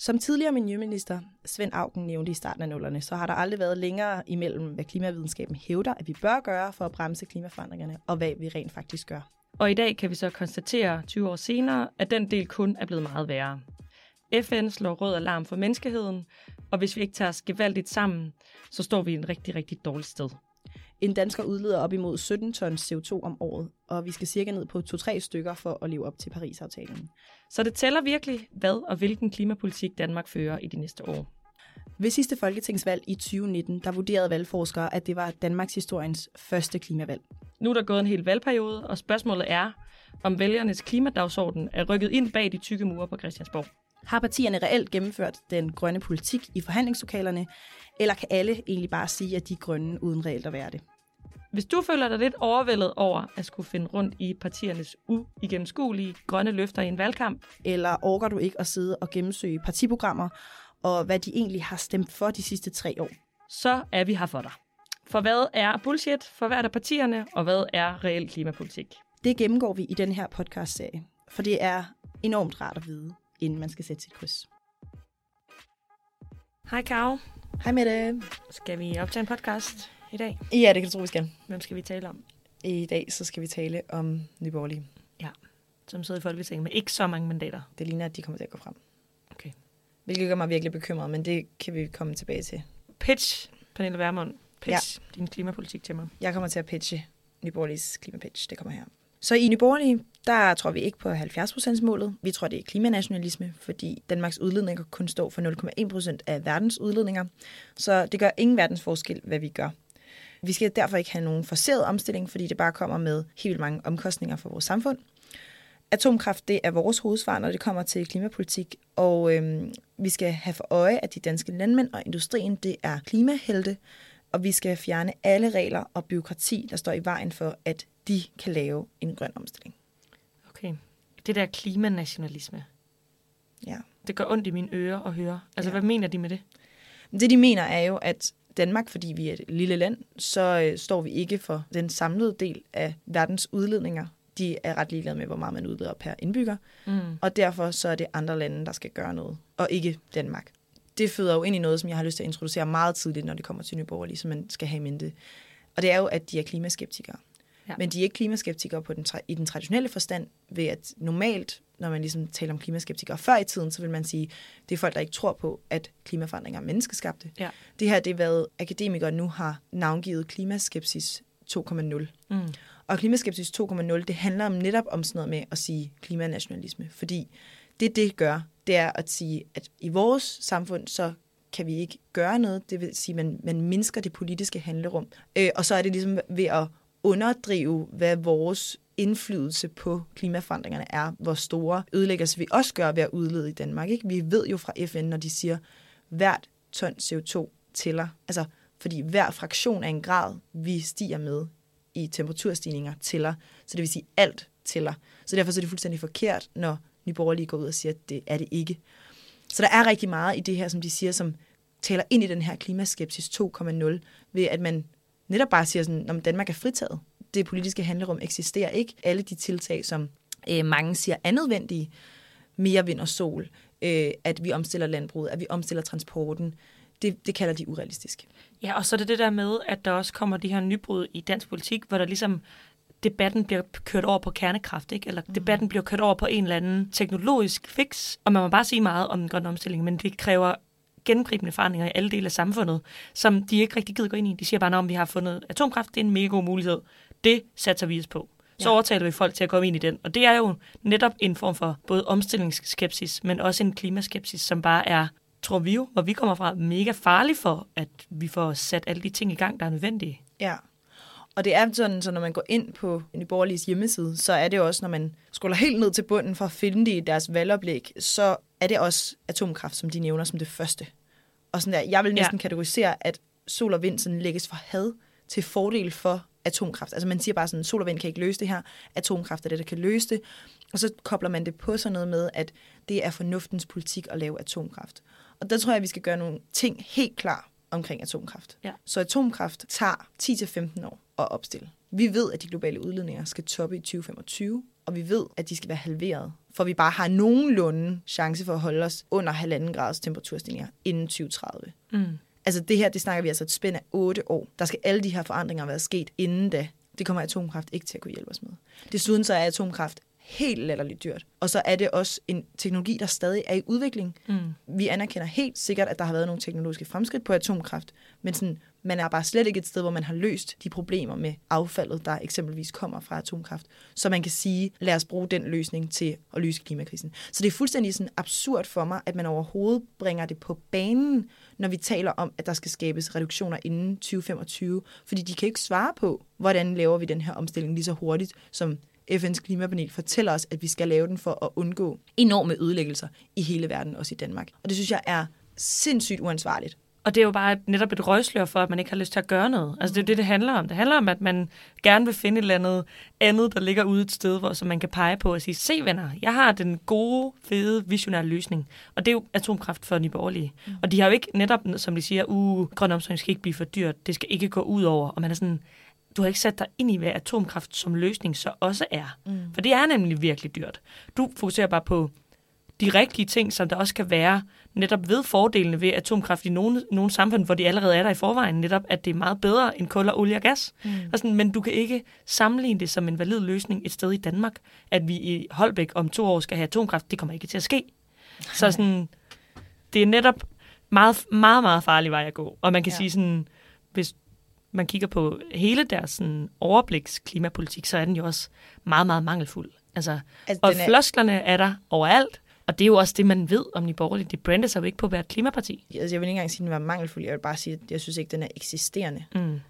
Som tidligere miljøminister Svend Augen nævnte i starten af nullerne, så har der aldrig været længere imellem, hvad klimavidenskaben hævder, at vi bør gøre for at bremse klimaforandringerne, og hvad vi rent faktisk gør. Og i dag kan vi så konstatere 20 år senere, at den del kun er blevet meget værre. FN slår rød alarm for menneskeheden, og hvis vi ikke tager os gevaldigt sammen, så står vi i en rigtig, rigtig dårlig sted. En dansker udleder op imod 17 tons CO2 om året, og vi skal cirka ned på 2-3 stykker for at leve op til Paris-aftalen. Så det tæller virkelig, hvad og hvilken klimapolitik Danmark fører i de næste år. Ved sidste folketingsvalg i 2019, der vurderede valgforskere, at det var Danmarks historiens første klimavalg. Nu er der gået en hel valgperiode, og spørgsmålet er, om vælgernes klimadagsorden er rykket ind bag de tykke mure på Christiansborg. Har partierne reelt gennemført den grønne politik i forhandlingslokalerne, eller kan alle egentlig bare sige, at de er grønne uden reelt at være det? Hvis du føler dig lidt overvældet over at skulle finde rundt i partiernes uigennemskuelige grønne løfter i en valgkamp, eller orker du ikke at sidde og gennemsøge partiprogrammer, og hvad de egentlig har stemt for de sidste tre år, så er vi her for dig. For hvad er bullshit for hvert af partierne, og hvad er reel klimapolitik? Det gennemgår vi i den her podcast-serie, for det er enormt rart at vide, inden man skal sætte sit kryds. Hej Karo. Hej Mette. Skal vi optage en podcast i dag? Ja, det kan du tro, vi skal. Hvem skal vi tale om? I dag så skal vi tale om Nyborgerlige. Ja, som sidder i Folketinget med ikke så mange mandater. Det ligner, at de kommer til at gå frem. Okay. Hvilket gør mig virkelig bekymret, men det kan vi komme tilbage til. Pitch, Pernille Vermund. Pitch ja. din klimapolitik til mig. Jeg kommer til at pitche Nyborgerliges klimapitch. Det kommer her. Så i Nyborgerlige, der tror vi ikke på 70%-målet. Vi tror, det er klimanationalisme, fordi Danmarks udledninger kun står for 0,1% af verdens udledninger. Så det gør ingen verdens forskel, hvad vi gør. Vi skal derfor ikke have nogen forceret omstilling, fordi det bare kommer med helt vildt mange omkostninger for vores samfund. Atomkraft, det er vores hovedsvar, når det kommer til klimapolitik, og øhm, vi skal have for øje, at de danske landmænd og industrien, det er klimahelte, og vi skal fjerne alle regler og byråkrati, der står i vejen for, at de kan lave en grøn omstilling. Okay. Det der klimanationalisme. Ja. Det gør ondt i mine ører at høre. Altså, ja. hvad mener de med det? Det, de mener, er jo, at Danmark, fordi vi er et lille land, så øh, står vi ikke for den samlede del af verdens udledninger. De er ret ligeglade med, hvor meget man udleder per indbygger. Mm. Og derfor så er det andre lande, der skal gøre noget, og ikke Danmark. Det føder jo ind i noget, som jeg har lyst til at introducere meget tidligt, når det kommer til Nyborgerlige, som man skal have i mente. Og det er jo, at de er klimaskeptikere. Ja. Men de er ikke klimaskeptikere på den, i den traditionelle forstand, ved at normalt, når man ligesom taler om klimaskeptikere før i tiden, så vil man sige, det er folk, der ikke tror på, at klimaforandringer er menneskeskabte. Ja. Det her, det er hvad akademikere nu har navngivet klimaskepsis 2.0. Mm. Og klimaskepsis 2.0, det handler om netop om sådan noget med at sige klimanationalisme, fordi det, det gør, det er at sige, at i vores samfund, så kan vi ikke gøre noget. Det vil sige, at man, man mindsker det politiske handlerum. Øh, og så er det ligesom ved at underdrive, hvad vores indflydelse på klimaforandringerne er, hvor store ødelæggelser vi også gør ved at udlede i Danmark. Ikke? Vi ved jo fra FN, når de siger, hvert ton CO2 tæller. Altså, fordi hver fraktion af en grad, vi stiger med i temperaturstigninger, tæller. Så det vil sige, alt tæller. Så derfor så er det fuldstændig forkert, når Nye lige går ud og siger, at det er det ikke. Så der er rigtig meget i det her, som de siger, som taler ind i den her klimaskepsis 2.0, ved at man netop bare siger sådan, at Danmark er fritaget. Det politiske handlerum eksisterer ikke. Alle de tiltag, som øh, mange siger er nødvendige, mere vind og sol, øh, at vi omstiller landbruget, at vi omstiller transporten, det, det kalder de urealistisk. Ja, og så er det det der med, at der også kommer de her nybrud i dansk politik, hvor der ligesom debatten bliver kørt over på kernekraft, ikke? eller mm. debatten bliver kørt over på en eller anden teknologisk fix, og man må bare sige meget om den grønne omstilling, men det kræver gennemgribende forandringer i alle dele af samfundet, som de ikke rigtig gider gå ind i. De siger bare, om vi har fundet atomkraft, det er en mega god mulighed. Det satser vi os på. Så ja. overtaler vi folk til at komme ind i den. Og det er jo netop en form for både omstillingsskepsis, men også en klimaskepsis, som bare er, tror vi jo, hvor vi kommer fra, mega farlig for, at vi får sat alle de ting i gang, der er nødvendige. Ja, og det er sådan, så når man går ind på Nyborgerliges hjemmeside, så er det også, når man scroller helt ned til bunden for at finde det i deres valgoplæg, så er det også atomkraft, som de nævner som det første. Og sådan der, jeg vil næsten ja. kategorisere, at sol og vind sådan lægges for had til fordel for atomkraft. Altså man siger bare sådan, sol og vind kan ikke løse det her, atomkraft er det, der kan løse det. Og så kobler man det på sådan noget med, at det er fornuftens politik at lave atomkraft. Og der tror jeg, at vi skal gøre nogle ting helt klar omkring atomkraft. Ja. Så atomkraft tager 10-15 år at opstille. Vi ved, at de globale udledninger skal toppe i 2025, og vi ved, at de skal være halveret for vi bare har nogenlunde chance for at holde os under halvanden graders temperaturstigninger inden 2030. Mm. Altså det her, det snakker vi altså et spænd af otte år. Der skal alle de her forandringer være sket inden da. Det kommer atomkraft ikke til at kunne hjælpe os med. Desuden så er atomkraft helt latterligt dyrt. Og så er det også en teknologi, der stadig er i udvikling. Mm. Vi anerkender helt sikkert, at der har været nogle teknologiske fremskridt på atomkraft, men sådan, man er bare slet ikke et sted, hvor man har løst de problemer med affaldet, der eksempelvis kommer fra atomkraft. Så man kan sige, lad os bruge den løsning til at løse klimakrisen. Så det er fuldstændig sådan absurd for mig, at man overhovedet bringer det på banen, når vi taler om, at der skal skabes reduktioner inden 2025. Fordi de kan ikke svare på, hvordan laver vi den her omstilling lige så hurtigt, som FN's klimapanel fortæller os, at vi skal lave den for at undgå enorme ødelæggelser i hele verden, også i Danmark. Og det synes jeg er sindssygt uansvarligt. Og det er jo bare netop et røgslør for, at man ikke har lyst til at gøre noget. Altså det er det, det handler om. Det handler om, at man gerne vil finde et eller andet andet, der ligger ude et sted, hvor som man kan pege på og sige, se venner, jeg har den gode, fede, visionære løsning. Og det er jo atomkraft for de borgerlige. Mm. Og de har jo ikke netop, som de siger, uh, grøn omstilling skal ikke blive for dyrt, det skal ikke gå ud over. Og man er sådan, du har ikke sat dig ind i, hvad atomkraft som løsning så også er. Mm. For det er nemlig virkelig dyrt. Du fokuserer bare på de rigtige ting, som der også kan være netop ved fordelene ved atomkraft i nogle, nogle samfund, hvor de allerede er der i forvejen, netop at det er meget bedre end kul og olie og gas. Mm. Og sådan, men du kan ikke sammenligne det som en valid løsning et sted i Danmark, at vi i Holbæk om to år skal have atomkraft. Det kommer ikke til at ske. Så sådan, det er netop meget, meget, meget farlig vej at gå. Og man kan ja. sige sådan, hvis man kigger på hele deres sådan, overbliks klimapolitik, så er den jo også meget, meget mangelfuld. Altså, altså og er... flosklerne er der overalt, og det er jo også det, man ved om de borgerlige. De brander sig jo ikke på at være et klimaparti. Altså, jeg vil ikke engang sige, at den var mangelfuld. Jeg vil bare sige, at jeg synes ikke, at den er eksisterende. Mm.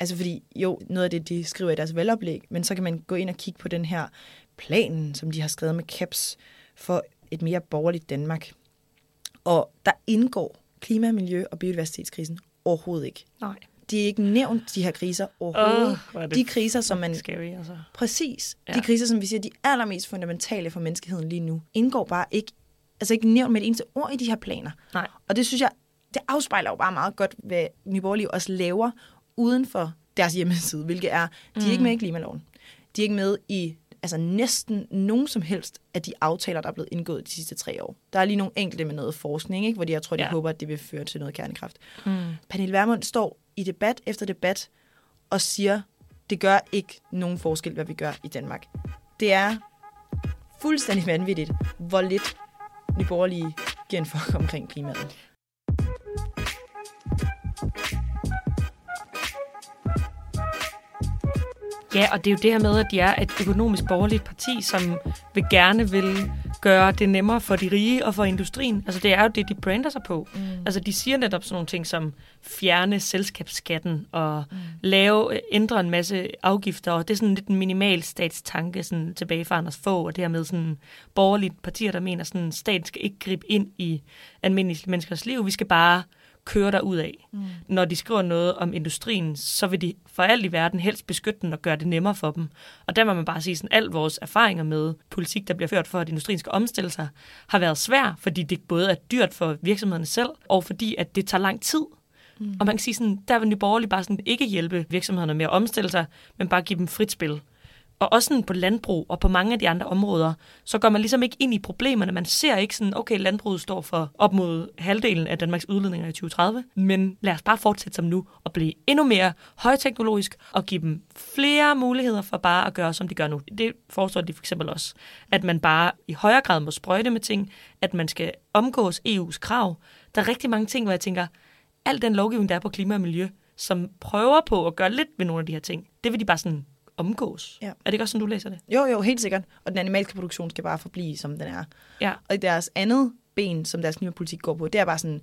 Altså fordi, jo, noget af det, de skriver i deres valgoplæg, men så kan man gå ind og kigge på den her plan, som de har skrevet med CAPS for et mere borgerligt Danmark. Og der indgår klima, miljø og biodiversitetskrisen overhovedet ikke. Nej de er ikke nævnt, de her kriser overhovedet. Oh, de kriser, som man... Scary, altså. Præcis. Ja. De kriser, som vi siger, de allermest fundamentale for menneskeheden lige nu, indgår bare ikke, altså ikke nævnt med et eneste ord i de her planer. Nej. Og det synes jeg, det afspejler jo bare meget godt, hvad Nyborgerlig også laver uden for deres hjemmeside, hvilket er, de er mm. ikke med i klimaloven. De er ikke med i altså næsten nogen som helst af de aftaler, der er blevet indgået de sidste tre år. Der er lige nogle enkelte med noget forskning, ikke? hvor de, jeg tror, de ja. håber, at det vil føre til noget kernekraft. Mm. Pernille Vermund står i debat efter debat og siger, det gør ikke nogen forskel, hvad vi gør i Danmark. Det er fuldstændig vanvittigt, hvor lidt nyborgerlige giver en fuck omkring klimaet. Ja, og det er jo det her med, at de er et økonomisk borgerligt parti, som vil gerne vil gøre det nemmere for de rige og for industrien. Altså det er jo det, de brander sig på. Mm. Altså de siger netop sådan nogle ting som fjerne selskabsskatten og mm. lave, ændre en masse afgifter. Og det er sådan lidt en minimal statstanke sådan tilbage fra Anders få, og det her med sådan borgerligt partier, der mener, sådan staten skal ikke gribe ind i almindelige menneskers liv. Vi skal bare kører der ud af. Mm. Når de skriver noget om industrien, så vil de for alt i verden helst beskytte den og gøre det nemmere for dem. Og der må man bare sige, at al vores erfaringer med politik, der bliver ført for, at industrien skal omstille sig, har været svær, fordi det både er dyrt for virksomhederne selv, og fordi at det tager lang tid. Mm. Og man kan sige sådan, der vil Nye Borgerlige bare sådan ikke hjælpe virksomhederne med at omstille sig, men bare give dem frit spil og også sådan på landbrug og på mange af de andre områder, så går man ligesom ikke ind i problemerne. Man ser ikke sådan, okay, landbruget står for op mod halvdelen af Danmarks udledninger i 2030, men lad os bare fortsætte som nu og blive endnu mere højteknologisk og give dem flere muligheder for bare at gøre, som de gør nu. Det foreslår de for eksempel også, at man bare i højere grad må sprøjte med ting, at man skal omgås EU's krav. Der er rigtig mange ting, hvor jeg tænker, al den lovgivning, der er på klima og miljø, som prøver på at gøre lidt ved nogle af de her ting, det vil de bare sådan omgås. Ja. Er det ikke også sådan, du læser det? Jo, jo, helt sikkert. Og den animalske produktion skal bare forblive, som den er. Ja. Og deres andet ben, som deres klimapolitik går på, det er bare sådan,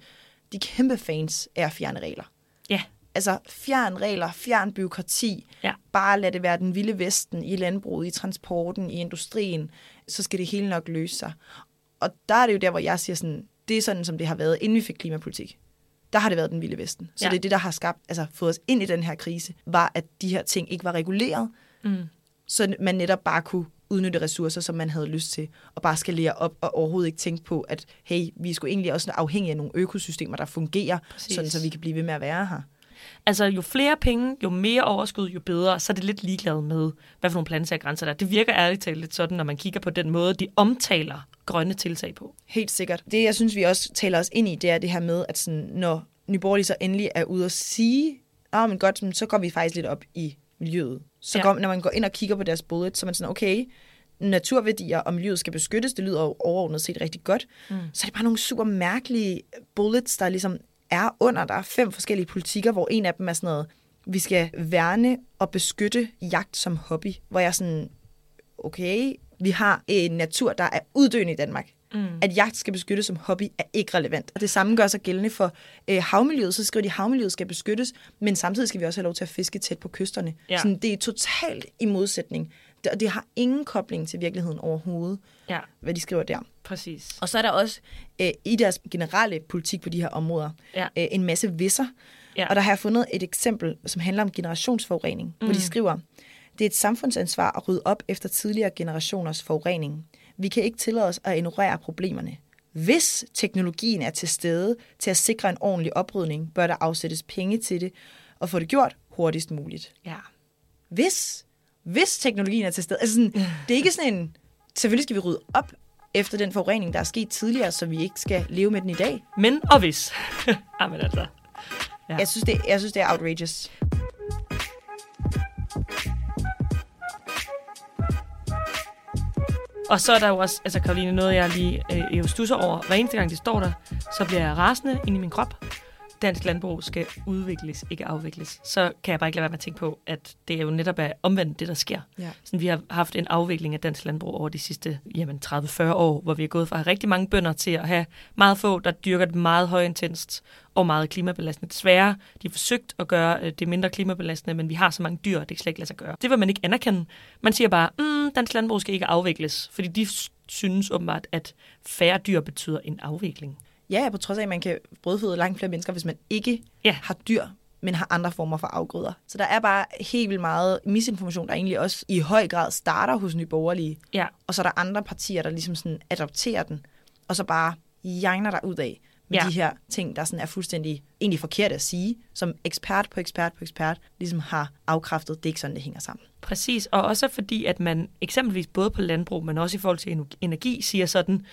de kæmpe fans er at fjerne regler. Ja. Altså fjern regler, fjern byråkrati. Ja. Bare lad det være den vilde vesten i landbruget, i transporten, i industrien. Så skal det hele nok løse sig. Og der er det jo der, hvor jeg siger sådan, det er sådan, som det har været, inden vi fik klimapolitik der har det været den vilde vesten. Så ja. det er det, der har skabt, altså fået os ind i den her krise, var, at de her ting ikke var reguleret, mm. så man netop bare kunne udnytte ressourcer, som man havde lyst til, og bare skalere op, og overhovedet ikke tænke på, at hey, vi sgu egentlig også afhængige af nogle økosystemer, der fungerer, Præcis. sådan så vi kan blive ved med at være her. Altså, jo flere penge, jo mere overskud, jo bedre, så er det lidt ligeglad med, hvad for nogle planetære grænser der er. Det virker ærligt talt lidt sådan, når man kigger på den måde, de omtaler grønne tiltag på. Helt sikkert. Det, jeg synes, vi også taler os ind i, det er det her med, at sådan, når Nyborgerlige så endelig er ude at sige, ah, men godt, så går vi faktisk lidt op i miljøet. Så Ja. går, når man går ind og kigger på deres bullet, så er man sådan, okay, naturværdier og miljøet skal beskyttes, det lyder jo overordnet set rigtig godt. Mm. Så er det bare nogle super mærkelige bullets, der ligesom er under. Der er fem forskellige politikker, hvor en af dem er sådan noget, vi skal værne og beskytte jagt som hobby. Hvor jeg er sådan, okay, vi har en natur, der er uddøende i Danmark. Mm. At jagt skal beskyttes som hobby er ikke relevant. Og det samme gør sig gældende for øh, havmiljøet. Så skriver de, at havmiljøet skal beskyttes, men samtidig skal vi også have lov til at fiske tæt på kysterne. Ja. Sådan, det er totalt i modsætning. Det, og det har ingen kobling til virkeligheden overhovedet, Ja, hvad de skriver der. præcis. Og så er der også øh, i deres generelle politik på de her områder Ja. øh, en masse visser. Ja. Og der har jeg fundet et eksempel, som handler om generationsforurening, mm. hvor de skriver, det er et samfundsansvar at rydde op efter tidligere generationers forurening. Vi kan ikke tillade os at ignorere problemerne. Hvis teknologien er til stede til at sikre en ordentlig oprydning, bør der afsættes penge til det, og få det gjort hurtigst muligt. Ja. Hvis, hvis teknologien er til stede. Altså sådan, det er ikke sådan en, selvfølgelig skal vi rydde op efter den forurening, der er sket tidligere, så vi ikke skal leve med den i dag. Men og hvis. Jamen altså. Ja. Jeg synes, det, jeg synes, det er outrageous. Og så er der jo også, altså Karoline, noget jeg lige øh, jo stusser over. Hver eneste gang det står der, så bliver jeg rasende ind i min krop. Dansk landbrug skal udvikles, ikke afvikles. Så kan jeg bare ikke lade være med at tænke på, at det er jo netop er omvendt det, der sker. Ja. Sådan, vi har haft en afvikling af dansk landbrug over de sidste jamen, 30-40 år, hvor vi er gået fra at have rigtig mange bønder til at have meget få, der dyrker det meget højintenst og meget klimabelastende. Desværre, de har forsøgt at gøre øh, det mindre klimabelastende, men vi har så mange dyr, at det kan slet ikke lade sig gøre. Det vil man ikke anerkende. Man siger bare, mm, dansk landbrug skal ikke afvikles, fordi de synes åbenbart, at færre dyr betyder en afvikling. Ja, på trods af, at man kan brødføde langt flere mennesker, hvis man ikke Ja. har dyr, men har andre former for afgrøder. Så der er bare helt vildt meget misinformation, der egentlig også i høj grad starter hos Nye Borgerlige. Ja, Og så er der andre partier, der ligesom sådan adopterer den, og så bare jagner der ud af med Ja. de her ting, der sådan er fuldstændig egentlig forkert at sige, som ekspert på ekspert på ekspert ligesom har afkræftet, det er ikke sådan, det hænger sammen. Præcis, og også fordi, at man eksempelvis både på landbrug, men også i forhold til ener- energi, siger sådan,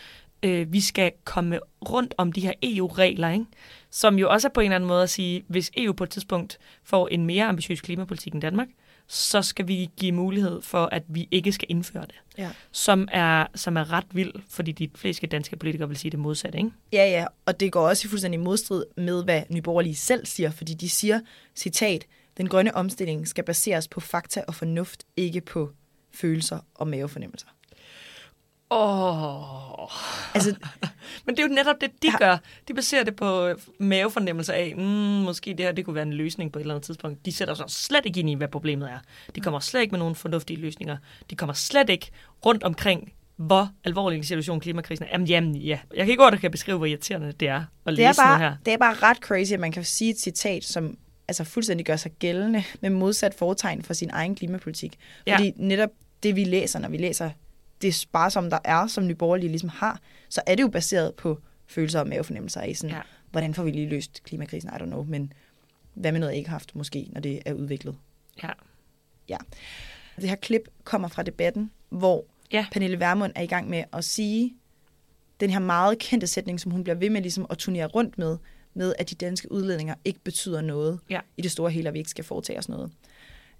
øh, vi skal komme rundt om de her EU-regler, ikke? som jo også er på en eller anden måde at sige, hvis EU på et tidspunkt får en mere ambitiøs klimapolitik end Danmark, så skal vi give mulighed for, at vi ikke skal indføre det. Ja. Som er, som er ret vild, fordi de fleste danske politikere vil sige det modsatte. Ikke? Ja, ja, og det går også i fuldstændig modstrid med, hvad Nye Borgerlige selv siger, fordi de siger, citat, den grønne omstilling skal baseres på fakta og fornuft, ikke på følelser og mavefornemmelser. Åh... Altså, Men det er jo netop det, de Ja. gør. De baserer det på øh, mavefornemmelser af, mm, måske det her det kunne være en løsning på et eller andet tidspunkt. De sætter sig slet ikke ind i, hvad problemet er. De kommer slet ikke med nogen fornuftige løsninger. De kommer slet ikke rundt omkring, hvor alvorlig en situation klimakrisen er. Jamen, jamen ja. Jeg kan ikke godt kan beskrive, hvor irriterende det er at det læse er, sådan noget her. bare, det er bare ret crazy, at man kan sige et citat, som altså fuldstændig gør sig gældende med modsat foretegn for sin egen klimapolitik. Ja. Fordi netop det, vi læser, når vi læser det sparsomme, der er, som Nye Borgerlige ligesom har, så er det jo baseret på følelser og mavefornemmelser i sådan, Ja. hvordan får vi lige løst klimakrisen, I don't know, men hvad med noget, jeg ikke har haft måske, når det er udviklet. Ja. Ja. Det her klip kommer fra debatten, hvor Ja. Pernille Vermund er i gang med at sige den her meget kendte sætning, som hun bliver ved med ligesom at turnere rundt med, med at de danske udledninger ikke betyder noget Ja. i det store hele, og vi ikke skal foretage os noget.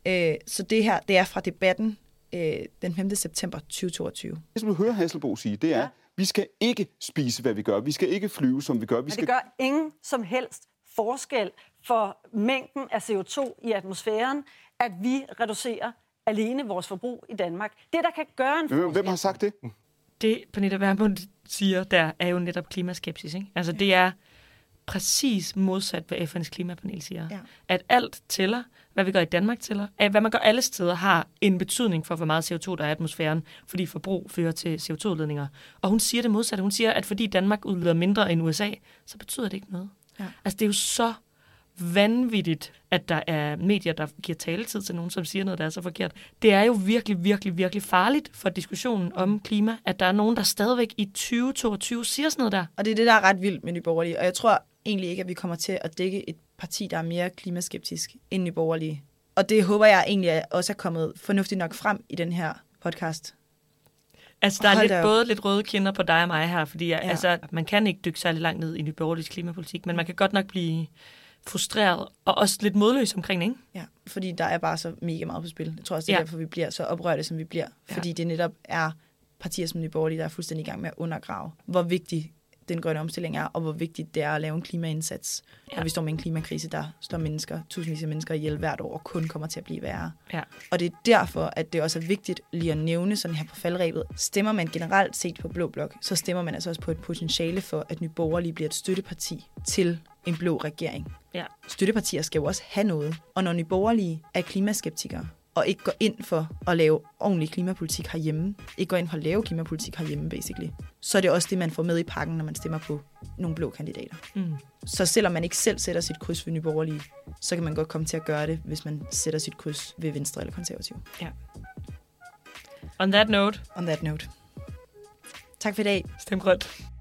Øh, så det her, det er fra debatten øh, den 5. september 2022. Det, som du hører Hasselbo sige, det er, Ja. vi skal ikke spise, hvad vi gør. Vi skal ikke flyve, som vi gør. Vi Men skal det gør ingen som helst forskel for mængden af CO2 i atmosfæren, at vi reducerer alene vores forbrug i Danmark. Det, der kan gøre en Hvem, forskel... hvem har sagt det? Det, Pernille Vermund siger, der er jo netop klimaskepsis. Ikke? Altså, det er præcis modsat, hvad FN's klimapanel siger. Ja. At alt tæller, hvad vi gør i Danmark tæller, at hvad man gør alle steder har en betydning for, hvor meget CO2 der er i atmosfæren, fordi forbrug fører til CO2-udledninger. Og hun siger det modsatte. Hun siger, at fordi Danmark udleder mindre end USA, så betyder det ikke noget. Ja. Altså, det er jo så vanvittigt, at der er medier, der giver taletid til nogen, som siger noget, der er så forkert. Det er jo virkelig, virkelig, virkelig farligt for diskussionen om klima, at der er nogen, der stadigvæk i 2022 siger sådan noget der. Og det er det, der er ret vildt med Nye Borgerlige. Og jeg tror egentlig ikke, at vi kommer til at dække et parti, der er mere klimaskeptisk end Nye Borgerlige. Og det håber jeg egentlig også er kommet fornuftigt nok frem i den her podcast. Altså, der er Hold lidt, op. både lidt røde kinder på dig og mig her, fordi ja. altså, man kan ikke dykke særlig langt ned i Nye Borgerliges klimapolitik, men man kan godt nok blive frustreret og også lidt modløs omkring det, ikke? Ja, fordi der er bare så mega meget på spil. Jeg tror også, det er Ja. ja. derfor, vi bliver så oprørte, som vi bliver. Ja. Fordi det netop er partier som Nye Borgerlige, der er fuldstændig i gang med at undergrave, hvor vigtig den grønne omstilling er, og hvor vigtigt det er at lave en klimaindsats. Ja. Når vi står med en klimakrise, der står mennesker, tusindvis af mennesker ihjel hvert år, og kun kommer til at blive værre. Ja. Og det er derfor, at det også er vigtigt lige at nævne sådan her på faldrebet. Stemmer man generelt set på Blå Blok, så stemmer man altså også på et potentiale for, at Nye Borgerlige bliver et støtteparti til en blå regering. Ja. Støttepartier skal jo også have noget. Og når Nye Borgerlige er klimaskeptikere, og ikke går ind for at lave ordentlig klimapolitik herhjemme, ikke går ind for at lave klimapolitik herhjemme, basically, så er det også det, man får med i pakken, når man stemmer på nogle blå kandidater. Mm. Så selvom man ikke selv sætter sit kryds ved Nye Borgerlige, så kan man godt komme til at gøre det, hvis man sætter sit kryds ved Venstre eller Konservativ. On that note, On that note. Tak for i dag. stem grønt.